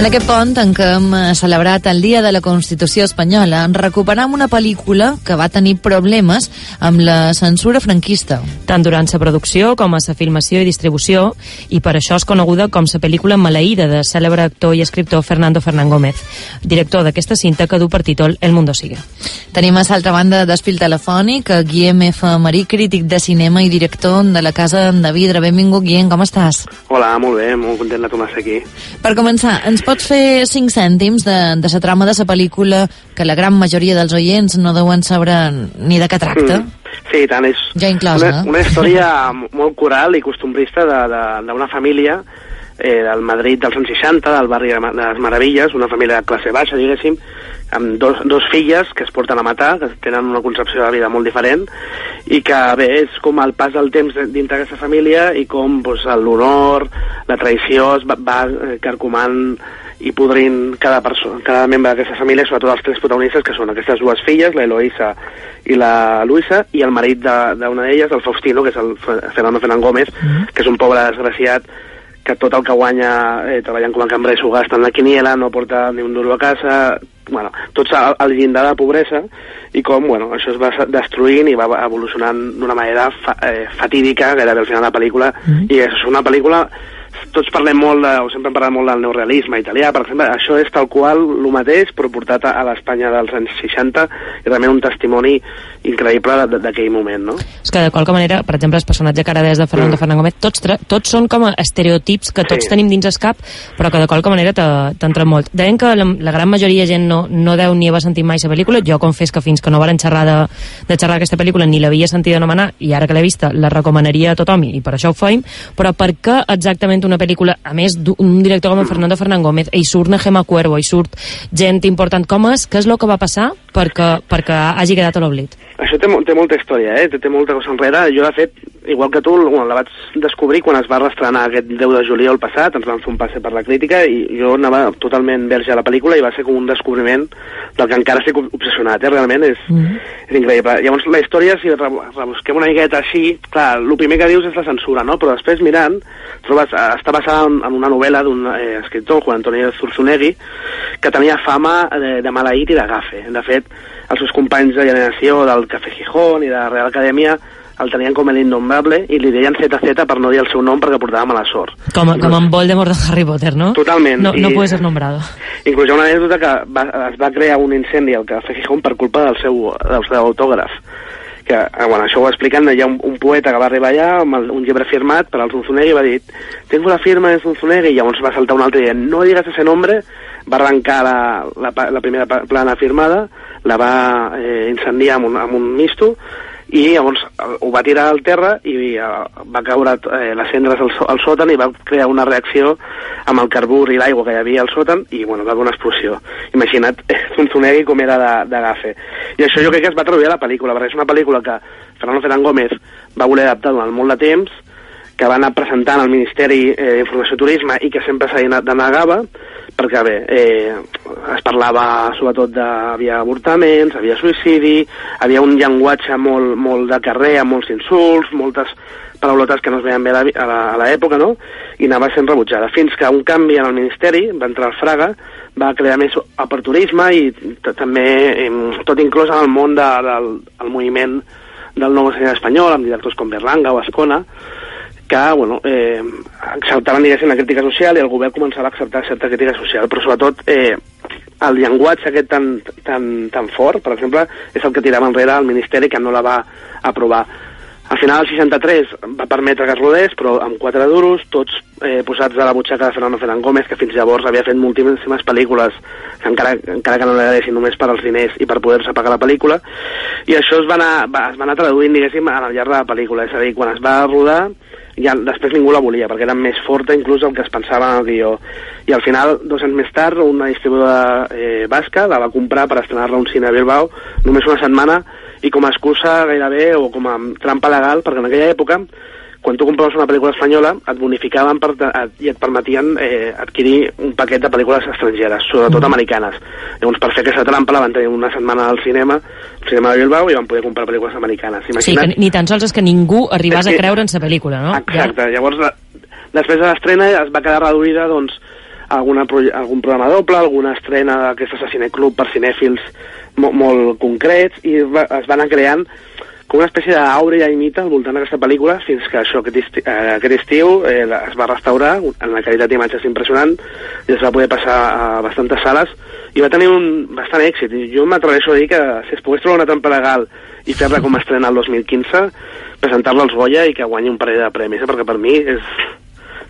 En aquest pont en què hem eh, celebrat el Dia de la Constitució Espanyola, recuperam una pel·lícula que va tenir problemes amb la censura franquista. Tant durant la producció com a la filmació i distribució, i per això és coneguda com la pel·lícula maleïda de cèlebre actor i escriptor Fernando Fernán Gómez, director d'aquesta cinta que du per títol El mundo sigue. Tenim a l'altra banda d'espil telefònic a Guillem F. Marí, crític de cinema i director de la Casa de Vidre. Benvingut, Guillem, com estàs? Hola, molt bé, molt content de tornar aquí. Per començar, ens pots fer cinc cèntims de, de la trama de la pel·lícula que la gran majoria dels oients no deuen saber ni de què tracta? Mm. Sí, tant, és ja inclosa, una, una història molt coral i costumbrista d'una família eh, del Madrid dels anys 60, del barri de les Meravilles, una família de classe baixa, diguéssim, amb dos, dos filles que es porten a matar, que tenen una concepció de vida molt diferent, i que bé, és com el pas del temps dintre d'aquesta família i com doncs, l'honor, la traïció es va, va eh, carcomant i podrint cada, persona, cada membre d'aquesta família, sobretot els tres protagonistes, que són aquestes dues filles, la Eloïsa i la Luisa, i el marit d'una d'elles, el Faustino, que és el Fernando Fernández Gómez, mm -hmm. que és un pobre desgraciat que tot el que guanya eh, treballant com a cambrer s'ho gasta en la quiniela, no porta ni un duro a casa, bueno, tots al, al llindar de pobresa, i com bueno, això es va destruint i va evolucionant d'una manera fa, eh, fatídica gairebé al final de la pel·lícula, mm -hmm. i és una pel·lícula tots parlem molt, de, o sempre hem parlat molt del neorealisme italià, per exemple, això és tal qual el mateix, però portat a, a l'Espanya dels anys 60, i realment un testimoni increïble d'aquell moment, no? És que de qualque manera, per exemple, el personatge que ara de Fernando mm. Fernández Gómez, tots, tots són com a estereotips que tots sí. tenim dins el cap, però que de qualque manera t'entren molt. Deien que la, la gran majoria de gent no, no deu ni haver sentit mai la pel·lícula, jo confés que fins que no varen xerrar de, de xerrar aquesta pel·lícula ni l'havia sentit anomenar, i ara que l'he vista la recomanaria a tothom, i per això ho feim, però per què exactament una pel·lícula, a més d'un director com Fernando Fernán Gómez, hi surt Gema Cuervo, hi surt gent important com és, què és el que va passar perquè, perquè hagi quedat a l'oblit? Això té, té molta història, eh? té, té molta cosa enrere. Jo, de fet, igual que tu, bueno, la vaig descobrir quan es va restrenar aquest 10 de juliol passat, ens van fer un passe per la crítica i jo anava totalment verge a la pel·lícula i va ser com un descobriment del que encara estic obsessionat, eh? realment és, mm -hmm. és increïble. Llavors, la història, si rebusquem una miqueta així, clar, el primer que dius és la censura, no? però després mirant, trobes, eh, està basada en, en una novel·la d'un eh, escriptor, Juan Antonio Zurzunegui, que tenia fama de, de maleït i de gafe. De fet, els seus companys de generació del Café Gijón i de la Real Acadèmia el tenien com l'innombrable i li deien ZZ per no dir el seu nom perquè portava mala sort. Com, com en Voldemort de Harry Potter, no? Totalment. No, no puede ser nombrado. Inclús hi ha una anècdota que va, es va crear un incendi al Café Gijón per culpa del seu, del seu autògraf que, eh, bueno, això ho expliquen, hi ha un, un poeta que va arribar allà amb el, un llibre firmat per al Zunzunegui i va dir tengo la firma de Zunzunegui i llavors va saltar un altre dient no digas ese nombre va arrencar la, la, la primera plana firmada la va eh, incendiar amb un, amb un misto i llavors ho va tirar al terra i eh, va caure eh, les cendres al, al sòtan i va crear una reacció amb el carbur i l'aigua que hi havia al sòtan i bueno, va haver una explosió. Imagina't Zunzunegui com era de, de gafe. I això jo crec que es va traduir a la pel·lícula, perquè és una pel·lícula que Fernando Ferran Gómez va voler adaptar durant molt de temps, que va anar presentant al Ministeri eh, d'Informació i Turisme i que sempre s'ha denegava, perquè bé, eh, es parlava sobretot de... havia avortaments, havia suïcidi, havia un llenguatge molt, molt de carrer, amb molts insults, moltes paraulotes que no es veien bé a l'època, no? I anava sent rebutjada. Fins que un canvi en el Ministeri, va entrar el Fraga, va crear més aperturisme i també tot inclòs en el món de, del el moviment del nou cinema espanyol, amb directors com Berlanga o Ascona, que bueno, eh, acceptaven la crítica social i el govern començava a acceptar certa crítica social, però sobretot eh, el llenguatge aquest tan, tan, tan fort, per exemple, és el que tirava enrere el Ministeri que no la va aprovar. Al final, el 63 va permetre que es rodés, però amb quatre duros, tots eh, posats a la butxaca de Fernando Fernández Gómez, que fins llavors havia fet moltíssimes pel·lícules, que encara, encara que no l'agradessin només per als diners i per poder-se pagar la pel·lícula, i això es va anar, va, es va anar traduint, diguéssim, al llarg de la pel·lícula. És a dir, quan es va rodar, ja després ningú la volia, perquè era més forta inclús el que es pensava en el guió. I al final, dos anys més tard, una distribuïdora eh, basca la va comprar per estrenar-la a un cine a Bilbao només una setmana i com a excusa gairebé o com a trampa legal, perquè en aquella època quan tu compraves una pel·lícula espanyola et bonificaven per, et, i et permetien eh, adquirir un paquet de pel·lícules estrangeres, sobretot mm. americanes. Llavors, per fer aquesta trampa la van tenir una setmana al cinema, al cinema de Bilbao, i van poder comprar pel·lícules americanes. Imagina't... Sí, que ni tan sols és que ningú arribàs que... a creure en sa pel·lícula, no? Exacte, ja. llavors la, després de l'estrena es va quedar reduïda doncs, alguna, algun programa doble, alguna estrena d'aquestes a Cineclub per cinèfils mo molt concrets, i va, es va anar creant com una espècie d'àurea i mite al voltant d'aquesta pel·lícula fins que això aquest, esti eh, aquest estiu eh, es va restaurar en la qualitat d'imatges impressionant i es va poder passar a bastantes sales i va tenir un bastant èxit. Jo m'atreveixo a dir que si es pogués trobar una trampa legal i fer-la com a estrena el 2015 presentar-la als Goya i que guanyi un parell de premis eh, perquè per mi és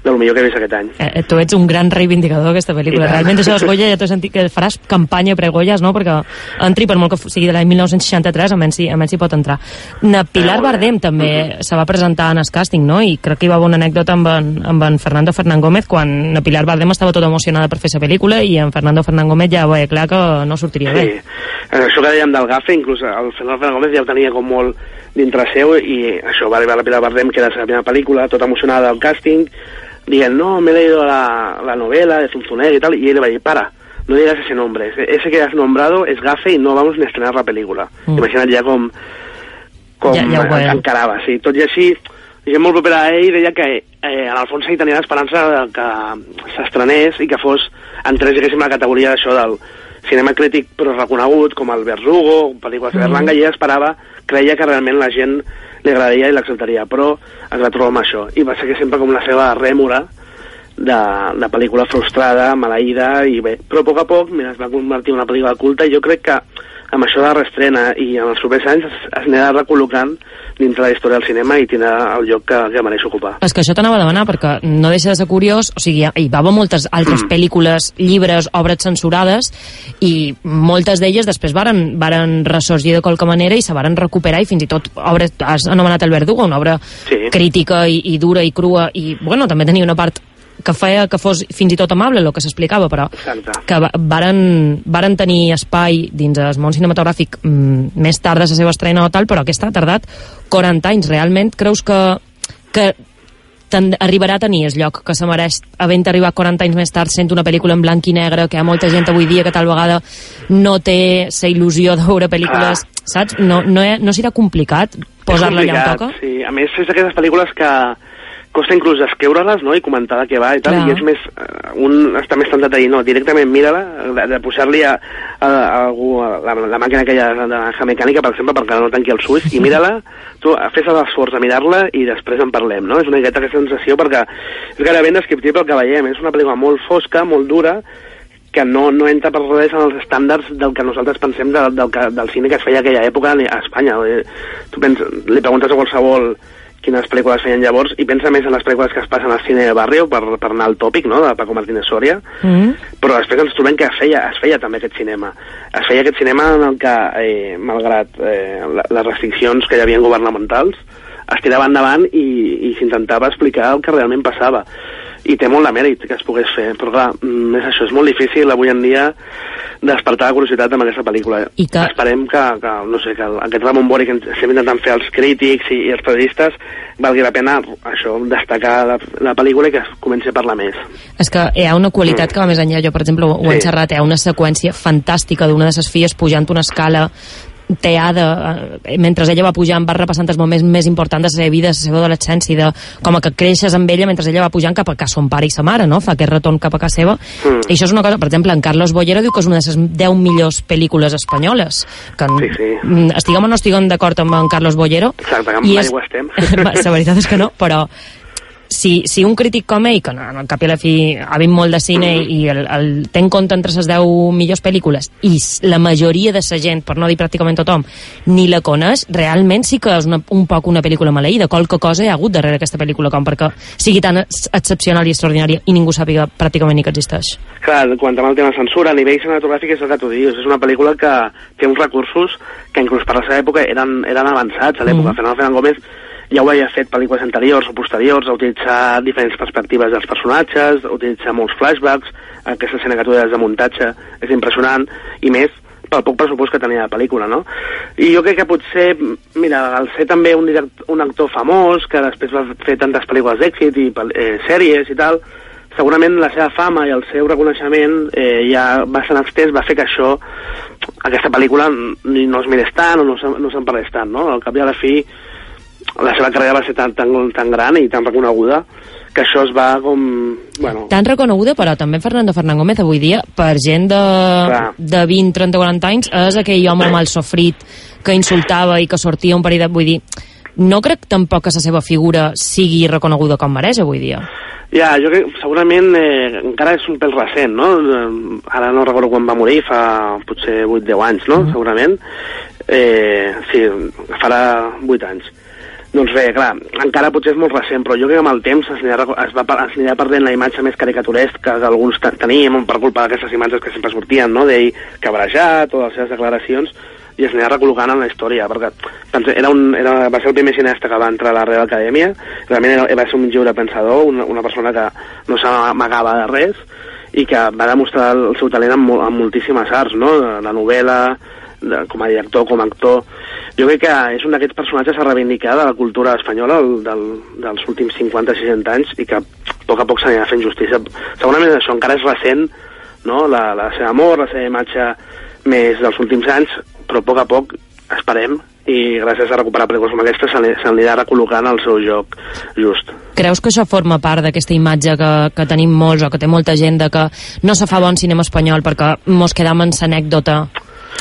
del millor que he vist aquest any Eh, eh, tu ets un gran reivindicador d'aquesta pel·lícula. Realment això dels Goya ja t'ho sentit que faràs campanya pre-Goyes, no? Perquè entri, per molt que sigui de l'any 1963, almenys hi, almenys hi pot entrar. Na Pilar bé. Bardem també se va presentar en el càsting, no? I crec que hi va haver una anècdota amb en, amb en Fernando Fernán Gómez quan na Pilar Bardem estava tota emocionada per fer la pel·lícula i en Fernando Fernán Gómez ja veia clar que no sortiria bé. Sí. Eh, Això que dèiem del Gafe, inclús el Fernando Fernández Gómez ja ho tenia com molt dintre seu i això va arribar a la Pilar Bardem, que era la seva primera pel·lícula, tota emocionada del càsting, dient, no, me he leído la, la novela de Zunzunegui y tal, y él le va a decir, para, no digas ese nombre, ese, ese que has nombrado es Gafe y no vamos ni a estrenar la pel·lícula. Mm. Mm. Imagina't ja com, com Ja- ja ho encarava, sí. Tot i així, gent molt propera a ell deia que eh, en el fons ell tenia l'esperança que s'estrenés i que fos, entrés, diguéssim, la categoria d'això del cinema crític però reconegut, com el Verdugo, pel·lícules de Mhm. Berlanga, i ell esperava, creia que realment la gent li agradaria i l'acceptaria, però es va trobar amb això, i va ser sempre com la seva rèmora de, de pel·lícula frustrada, maleïda, i bé, però a poc a poc mira, es va convertir en una pel·lícula culta i jo crec que amb això de la reestrena i en els propers anys es, es anirà recol·locant dins la història del cinema i tindrà el lloc que, que mereix ocupar. És que això t'anava a demanar, perquè no deixa de ser curiós, o sigui, hi va haver moltes altres pel·lícules, llibres, obres censurades, i moltes d'elles després varen, varen ressorgir de qualque manera i se varen recuperar, i fins i tot obres, has anomenat El Verdugo, una obra Sí. crítica i, i dura i crua, i, bueno, també tenia una part que feia que fos fins i tot amable el que s'explicava, però Exacte. que va- varen, varen tenir espai dins el món cinematogràfic mm, més tard de la seva estrena o tal, però aquesta ha tardat 40 anys. Realment creus que, que arribarà a tenir el lloc que se mereix havent arribat 40 anys més tard sent una pel·lícula en blanc i negre que hi ha molta gent avui dia que tal vegada no té la il·lusió de veure pel·lícules, saps? No, no, he- no serà complicat posar-la allà on toca? Sí, a més és d'aquestes pel·lícules que costa inclús escriure-les no? i comentar de què va i tal, Clar. i és més, eh, un està més tentat a dir, no, directament mira-la, de, de posar-li a, a, a algú a la, la màquina aquella de naranja mecànica, per exemple, perquè no tanqui els ulls, i mira-la, tu fes l'esforç de mirar-la i després en parlem, no? És una miqueta aquesta sensació perquè és gairebé indescriptible el que veiem, és una pel·lícula molt fosca, molt dura, que no, no entra per res en els estàndards del que nosaltres pensem de, del, que, del cine que es feia aquella època a Espanya. Tu pens, li preguntes a qualsevol quines pel·lícules feien llavors i pensa més en les pel·lícules que es passen al cine de barrio per, per anar al tòpic, no?, de Paco Martínez Soria, Mm? però després ens trobem que es feia, es feia també aquest cinema. Es feia aquest cinema en el que, eh, malgrat eh, la- les restriccions que hi havia governamentals, es tirava endavant i, i s'intentava explicar el que realment passava. I té molt de mèrit que es pogués fer, però clar, mm, és això, és molt difícil avui en dia despertar la curiositat amb aquesta pel·lícula. I que- Esperem que, que, no sé, que aquest Ramon Bori que estem intentant fer els crítics i, i els periodistes valgui la pena això, destacar la, la pel·lícula i que es comenci a parlar més. És que hi ha una qualitat que va més enllà. Jo, per exemple, ho he Sí. enxerrat, hi ha una seqüència fantàstica d'una de les filles pujant una escala teada, eh, mentre ella va pujant va repassant els moments més importants de la seva vida, de la seva adolescència, i de com a que creixes amb ella mentre ella va pujant cap a casa son pare i sa mare, no? Fa aquest retorn cap a casa seva. Mm. I això és una cosa, per exemple, en Carlos Bollero diu que és una de les 10 millors pel·lícules espanyoles. Que, Sí, sí. mm, Estiguem o no estiguem d'acord amb en Carlos Bollero. Exacte, que i mai és- estem. La veritat és que no, però si, si un crític com ell, que no, al cap i a la fi ha vist molt de cine i el, el, té en compte entre les 10 millors pel·lícules i la majoria de la gent, per no dir pràcticament tothom, ni la coneix, realment sí que és una, un poc una pel·lícula maleïda. Qualque cosa hi ha hagut darrere aquesta pel·lícula com perquè sigui tan ex- excepcional i extraordinària i ningú sàpiga pràcticament ni que existeix. Clar, quan amb el tema censura, a nivell cinematogràfic és el que tu dius, és una pel·lícula que té uns recursos que inclús per la seva època eren, eren avançats a l'època. Mm. Fernando Fernández Gómez ja ho havia fet pel·lícules anteriors o posteriors, ha utilitzat diferents perspectives dels personatges, ha utilitzat molts flashbacks, aquesta escena que tu de muntatge és impressionant, i més pel poc pressupost que tenia la pel·lícula, no? I jo crec que potser, mira, al ser també un, direct, un actor famós, que després va fer tantes pel·lícules d'èxit i eh, sèries i tal, segurament la seva fama i el seu reconeixement eh, ja bastant extens va fer que això, aquesta pel·lícula no es mirés tant o no, no se'n parlés tant, no? Al cap i a la fi la seva carrera va ser tan, tan, tan gran i tan reconeguda que això es va com... Bueno, Tan reconeguda, però també Fernando Fernán Gómez avui dia, per gent de, Clar. de 20, 30, 40 anys, és aquell home mal sofrit que insultava i que sortia un parell de... Vull dir, no crec tampoc que la seva figura sigui reconeguda com mereix avui dia. Ja, jo crec segurament eh, encara és un pèl recent, no? Eh, Ara no recordo quan va morir, fa potser 8-10 anys, no? Mm. Segurament. Eh, sí, farà 8 anys. Doncs bé, clar, encara potser és molt recent, però jo crec que amb el temps es anirà, es va, es anirà perdent la imatge més caricaturesca que alguns te- teníem per culpa d'aquestes imatges que sempre sortien, no? d'ell cabrejat o de les seves declaracions, i es anirà recol·locant en la història, perquè pense, era un, era, va ser el primer cineasta que va entrar a la Real Acadèmia, realment era, va ser un lliure pensador, una, una persona que no s'amagava de res, i que va demostrar el seu talent en, en moltíssimes arts, no? de novel·la, de, com a director, com a actor. Jo crec que és un d'aquests personatges a reivindicar de la cultura espanyola el, del, dels últims 50-60 anys i que a poc a poc s'anirà fent justícia. Segurament això encara és recent, no? la, la seva amor, la seva imatge més dels últims anys, però a poc a poc esperem i gràcies a recuperar pel·lícules com aquesta n'anirà recol·locant al seu joc just. Creus que això forma part d'aquesta imatge que, que tenim molts o que té molta gent de que no se fa bon cinema espanyol perquè mos quedam en l'anècdota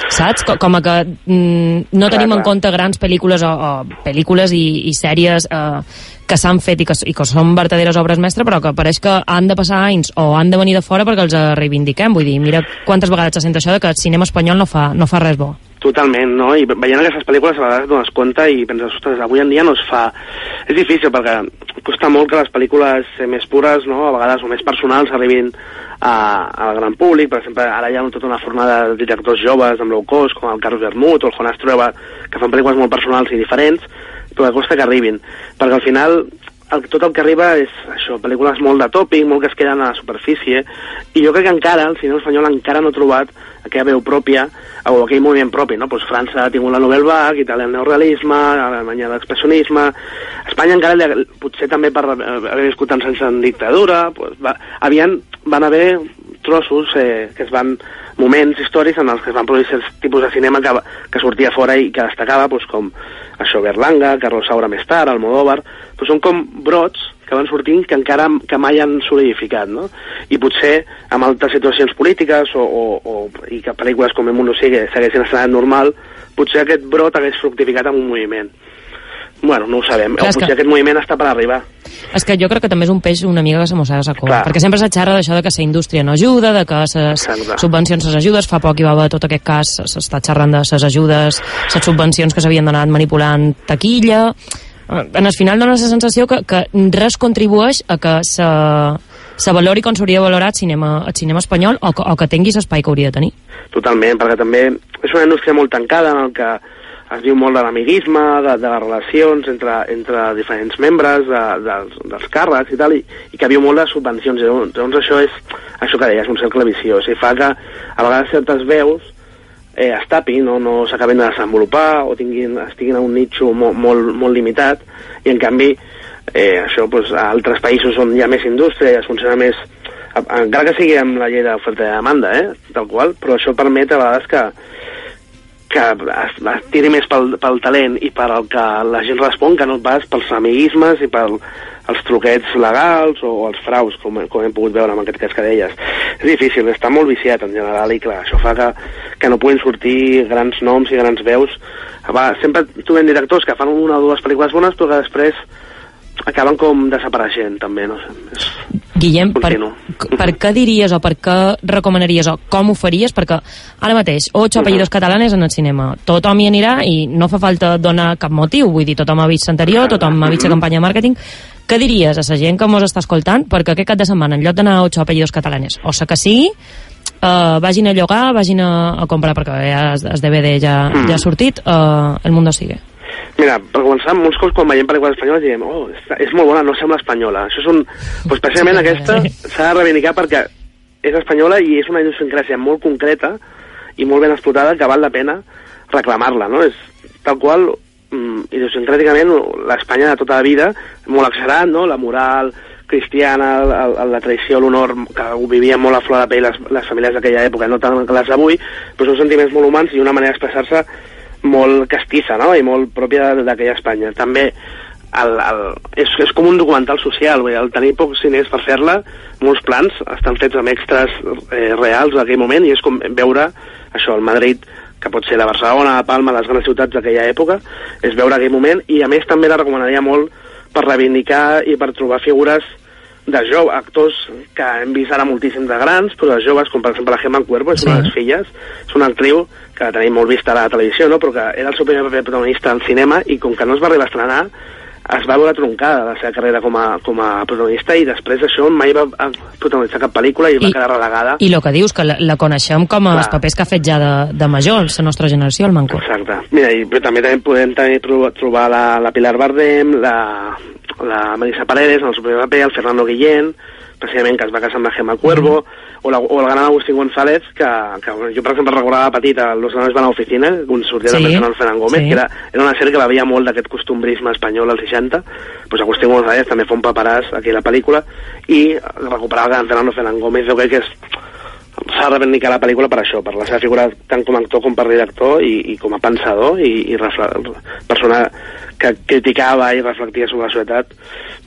saps? Co- Com a que mm, no Clar, tenim en clar. compte grans pel·lícules o, o pel·lícules i, i sèries eh, que s'han fet i que, i que són verdaderes obres mestres però que pareix que han de passar anys o han de venir de fora perquè els reivindiquem vull dir, mira quantes vegades se sent això de que el cinema espanyol no fa, no fa res bo Totalment, no? I veient aquestes pel·lícules a vegades dones compte i penses, ostres, avui en dia no es fa... És difícil perquè costa molt que les pel·lícules eh, més pures, no?, a vegades o més personals arribin a, al gran públic. Per exemple, ara hi ha tota una fornada de directors joves amb low cost, com el Carlos Bermud o el Jonas Trueba, que fan pel·lícules molt personals i diferents, però que costa que arribin. Perquè al final el, tot el que arriba és això, pel·lícules molt de tòpic, molt que es queden a la superfície, i jo crec que encara, el cinema espanyol encara no ha trobat aquella veu pròpia, o aquell moviment propi, no? Pues França ha tingut la Nouvelle Vague, Itàlia el neorealisme, Alemanya l'expressionisme, Espanya encara, potser també per haver viscut tants anys en dictadura, pues va, havien, van haver trossos eh, que es van moments històrics en els que es van produir certs tipus de cinema que, que sortia fora i que destacava, doncs, com això Berlanga, Carlos Saura més tard, Almodóvar, doncs són com brots que van sortint que encara que mai han solidificat, no? I potser amb altres situacions polítiques o, o, o i que pel·lícules com El Mundo Sigue segueixin estant normal, potser aquest brot hagués fructificat amb un moviment. Bueno, no ho sabem. Clar, o és que- potser aquest moviment està per arribar. És que jo crec que també és un peix una mica que se mossega la cola, Clar. perquè sempre se xerra d'això de que la indústria no ajuda, de que les subvencions les ajudes, fa poc hi va haver tot aquest cas, s'està xerrant de les ajudes, les subvencions que s'havien donat manipulant taquilla... En el final dona la sensació que, que res contribueix a que se, se valori com s'hauria valorat cinema, el cinema espanyol o que, o que tingui l'espai que hauria de tenir. Totalment, perquè també és una indústria molt tancada en el que es diu molt de l'amiguisme, de, de les relacions entre, entre diferents membres de, dels, dels càrrecs i tal, i, i que viu molt de subvencions. Llavors, Llavors això és això que deies, un cercle viciós. I fa que a vegades certes veus eh, es tapin, no, no s'acaben de desenvolupar o tinguin, estiguin a un nitxo molt, molt, molt limitat i en canvi eh, això doncs, a altres països on hi ha més indústria i es funciona més encara que sigui amb la llei d'oferta i demanda, eh, tal qual, però això permet a vegades que, que es, es tiri més pel, pel talent i per el que la gent respon que no pas pels amiguismes i pel els truquets legals o, els fraus, com, com hem pogut veure en aquest cas que deies. És difícil, està molt viciat en general i clar, això fa que, que no puguin sortir grans noms i grans veus. Va, sempre trobem directors que fan una o dues pel·lícules bones però que després acaben com desapareixent també, no sé. És... Guillem, per, Continu. per què diries o per què recomanaries o com ho faries? Perquè ara mateix, ocho Mhm. apellidos catalanes en el cinema. Tothom hi anirà i no fa falta donar cap motiu. Vull dir, tothom ha vist l'anterior, tothom ha vist la campanya de màrqueting. Què diries a la gent que mos està escoltant perquè aquest cap de setmana, en lloc d'anar a ocho apellidos catalanes, o sa que sigui, uh, vagin a llogar, vagin a, a comprar, perquè ja el, el DVD ja, Mm. ja ha sortit, uh, El Mundo Sigue. Mira, per començar, molts cops quan veiem pel·lícules espanyoles diem oh, és, és molt bona, no sembla espanyola. Això és un... Pues, precisament Sí, aquesta s'ha de reivindicar perquè és espanyola i és una idiosincràsia molt concreta i molt ben explotada que val la pena reclamar-la, no? És tal qual, mm, idiosincràticament, l'Espanya de tota la vida, molt exagerat, no? La moral cristiana, el, el, la traïció, l'honor, que ho vivien molt a flor de pell les, les famílies d'aquella època, no tant que les d'avui, però són sentiments molt humans i una manera d'expressar-se molt castissa, no?, i molt pròpia d'aquella Espanya. També el, el, és, és com un documental social, vull dir, el tenir pocs diners per fer-la, molts plans estan fets amb extras eh, reals d'aquell moment i és com veure això, el Madrid que pot ser de Barcelona, de Palma, les grans ciutats d'aquella època, és veure aquell moment i a més també la recomanaria molt per reivindicar i per trobar figures de joves, actors que hem vist ara moltíssim de grans, però de joves, com per exemple la Gemma Cuervo, és Sí. una de les filles, és una actriu que la tenim molt vista a la televisió, no? però que era el seu primer paper protagonista en cinema i com que no es va arribar a estrenar, es va veure troncada la seva carrera com a, com a protagonista i després d'això mai va protagonitzar cap pel·lícula i, I- va quedar relegada. I el que dius, que la, la coneixem com a Clar. els papers que ha fet ja de, de major, la nostra generació, el Manco. Exacte. Mira, i però també, també podem també tro- trobar la, la Pilar Bardem, la, la Marisa Paredes, en el seu paper, el Fernando Guillén, precisament que es va casar amb la Gemma Cuervo, o, la, o el gran Agustín González, que, que bueno, jo, per exemple, recordava de petit a Los van a l'oficina, on sortia Sí, també Fernando Gómez, sí. que era, era una sèrie que bevia molt d'aquest costumbrisme espanyol als 60, pues Agustín González també fa un paperàs aquí a la pel·lícula, i recuperar el gran Fernando Gómez, jo crec que és s'ha de reivindicar la pel·lícula per això, per la seva figura tant com a actor com per director i, i com a pensador i, i persona que criticava i reflectia sobre la societat,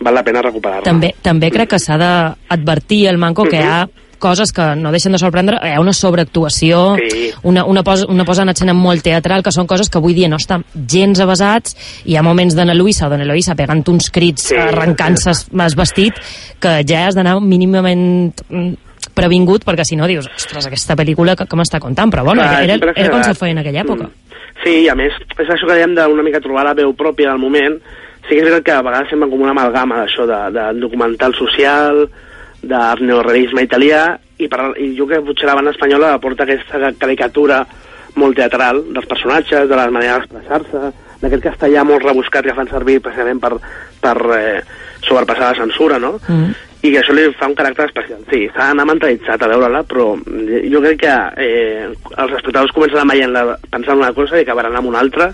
val la pena recuperar-la. També, també crec que s'ha d'advertir el Manco que hi ha coses que no deixen de sorprendre, hi ha una sobreactuació, Sí. una, una, posa, una posa en escena molt teatral, que són coses que avui dia no estan gens avasats, hi ha moments d'Anna Luisa o d'Anna Luisa pegant uns crits, Sí. arrencant-se el vestit, que ja has d'anar mínimament mm, previngut, perquè si no dius, ostres, aquesta pel·lícula que, que m'està contant, però bueno, Clar, era, era com se feia en aquella època. Mm. Sí, i a més, és això que dèiem d'una mica trobar la veu pròpia del moment. Sí que és veritat que a vegades sembla com una amalgama d'això, de, de documental social, de neorealisme italià, i, per, i jo que potser la banda espanyola aporta aquesta caricatura molt teatral dels personatges, de la manera d'expressar-se, d'aquest castellà molt rebuscat que fan servir precisament per, per eh, sobrepassar la censura, no? Mm. I això li fa un caràcter especial. Sí, s'ha d'anar mentalitzat a veure-la, però jo crec que eh, els espectadors començaran veient-la pensant una cosa i acabaran amb una altra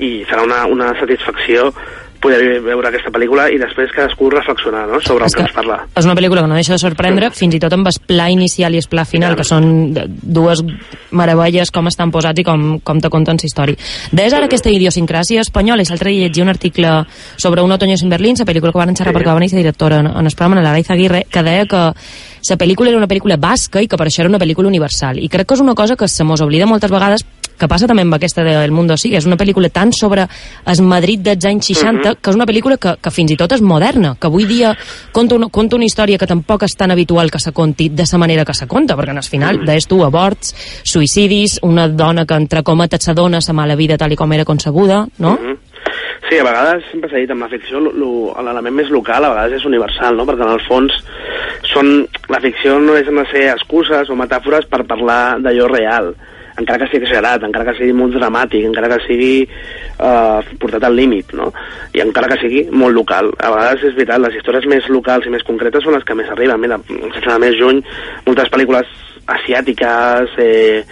i serà una, una satisfacció poder veure aquesta pel·lícula i després cadascú reflexionar no? sobre el És que, que ens parla. és una pel·lícula que no deixa de sorprendre, fins i tot amb el pla inicial i el pla final, que són dues meravelles com estan posats i com, com te conten la història. Deies ara aquesta idiosincràsia espanyola, i l'altre dia llegia un article sobre un otoño en Berlín, la pel·lícula que van xerrar Sí. perquè va venir la directora en, en el programa, la Laiza Aguirre, que deia que la pel·lícula era una pel·lícula basca i que per això era una pel·lícula universal. I crec que és una cosa que se mos oblida moltes vegades que passa també amb aquesta de El Mundo Sigue, és una pel·lícula tan sobre el Madrid dels anys 60, que és una pel·lícula que, que fins i tot és moderna, que avui dia conta una, conta una història que tampoc és tan habitual que se conti de la manera que se conta, perquè en el final deies tu aborts, suïcidis, una dona que entre cometes s'adona la mala vida tal i com era concebuda, no? Mhm. Sí, a vegades, sempre s'ha dit, amb la ficció l'element més local a vegades és universal, no? perquè en el fons són, la ficció no deixen de ser excuses o metàfores per parlar d'allò real, encara que sigui exagerat, encara que sigui molt dramàtic, encara que sigui eh, portat al límit, no? i encara que sigui molt local. A vegades és veritat, les històries més locals i més concretes són les que més arriben. Mira, sense més lluny, moltes pel·lícules asiàtiques, eh,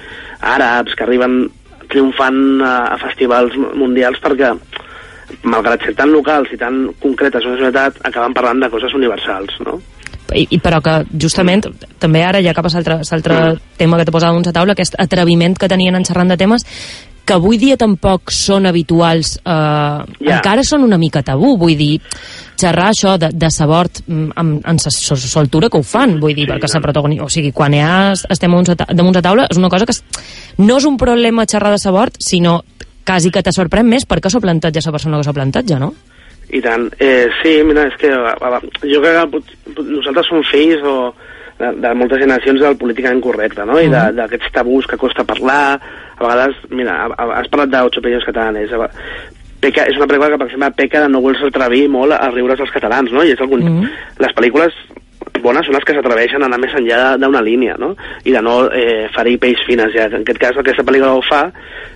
àrabs, que arriben triomfant a, a festivals mundials perquè malgrat ser tan locals i tan concretes una societat, acaben parlant de coses universals, no? I, i però que justament també ara ja cap a l'altre tema que t'he posat damunt la taula aquest atreviment que tenien en xerrant de temes que avui dia tampoc són habituals eh, Ja. encara són una mica tabú vull dir, xerrar això de, de sabort mm, amb, amb so- soltura que ho fan vull dir, Sí, perquè no. sa protagonista o sigui, quan ja estem la damunt la taula és una cosa que es, no és un problema xerrar de sabort sinó quasi que te sorprèn més perquè s'ho planteja la persona que s'ho planteja, no? I tant. Eh, sí, mira, és que a, a, jo crec que pot, nosaltres som fills o de, de moltes generacions del políticament correcte, no? I de- d'aquests tabús que costa parlar. A vegades, mira, has parlat d'Ocho Opinions Catalanes. Peca, és una pel·lícula que, per exemple, peca de no voler-se atrevir molt a riure's als catalans, no? I és algun... Mhm. Les pel·lícules bones són les que s'atreveixen a anar més enllà d'una línia, no? I de no eh, ferir peix fines. Ja. En aquest cas, aquesta pel·lícula ho fa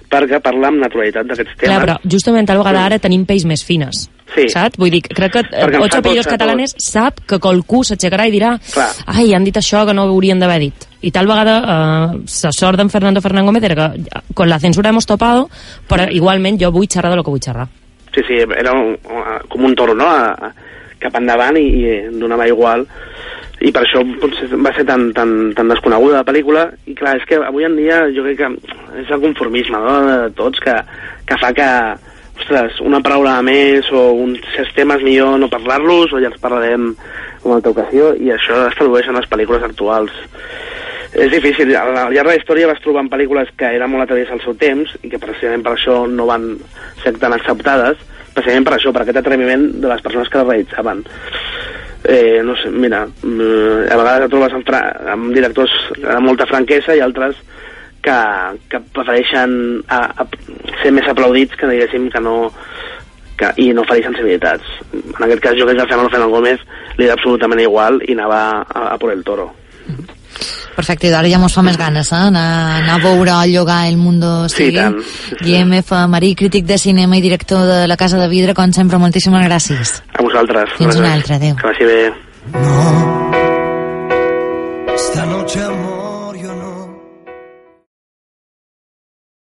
perquè parla amb naturalitat d'aquests temes. Clar, però justament tal vegada ara tenim pells més fines. Sí. Saps? Vull dir, crec que eh, Perquè Ocho a Catalanes sap que qualcú s'aixecarà i dirà Clar. ai, han dit això que no haurien d'haver dit. I tal vegada eh, la sort d'en Fernando Fernán Gómez era que ja, con la censura hemos topado, però igualment jo vull xerrar de lo que vull xerrar. Sí, sí, era un, com un toro, no?, a, a, cap endavant i, i donava igual. I per això potser va ser tan, tan, tan desconeguda la pel·lícula. I clar, és que avui en dia jo crec que és el conformisme no? de tots que, que fa que ostres, una paraula més o uns certs temes millor no parlar-los o ja els parlarem en altra ocasió i això es tradueix en les pel·lícules actuals és difícil, al llarg de la història vas trobar pel·lícules que eren molt atrevades al seu temps i que precisament per això no van ser tan acceptades, precisament per això, per aquest atreviment de les persones que les realitzaven. Eh, no sé, mira, mm, a vegades et trobes amb, amb directors de molta franquesa i altres que, que prefereixen a, a ser més aplaudits que diguéssim que no que, i no oferir sensibilitats. En aquest cas jo crec que el Fernando Fernández Gómez li era absolutament igual i anava a, a por el toro. Perfecte, i d'ara ja mos fa més ganes, eh? Anar, anar a veure el llogar El Mundo Sigue. Sí, Guillem F. Marí, crític de cinema i director de La Casa de Vidre, com sempre, moltíssimes gràcies. A vosaltres. Fins una altra, adéu. Que vagi bé. No, esta noche amor.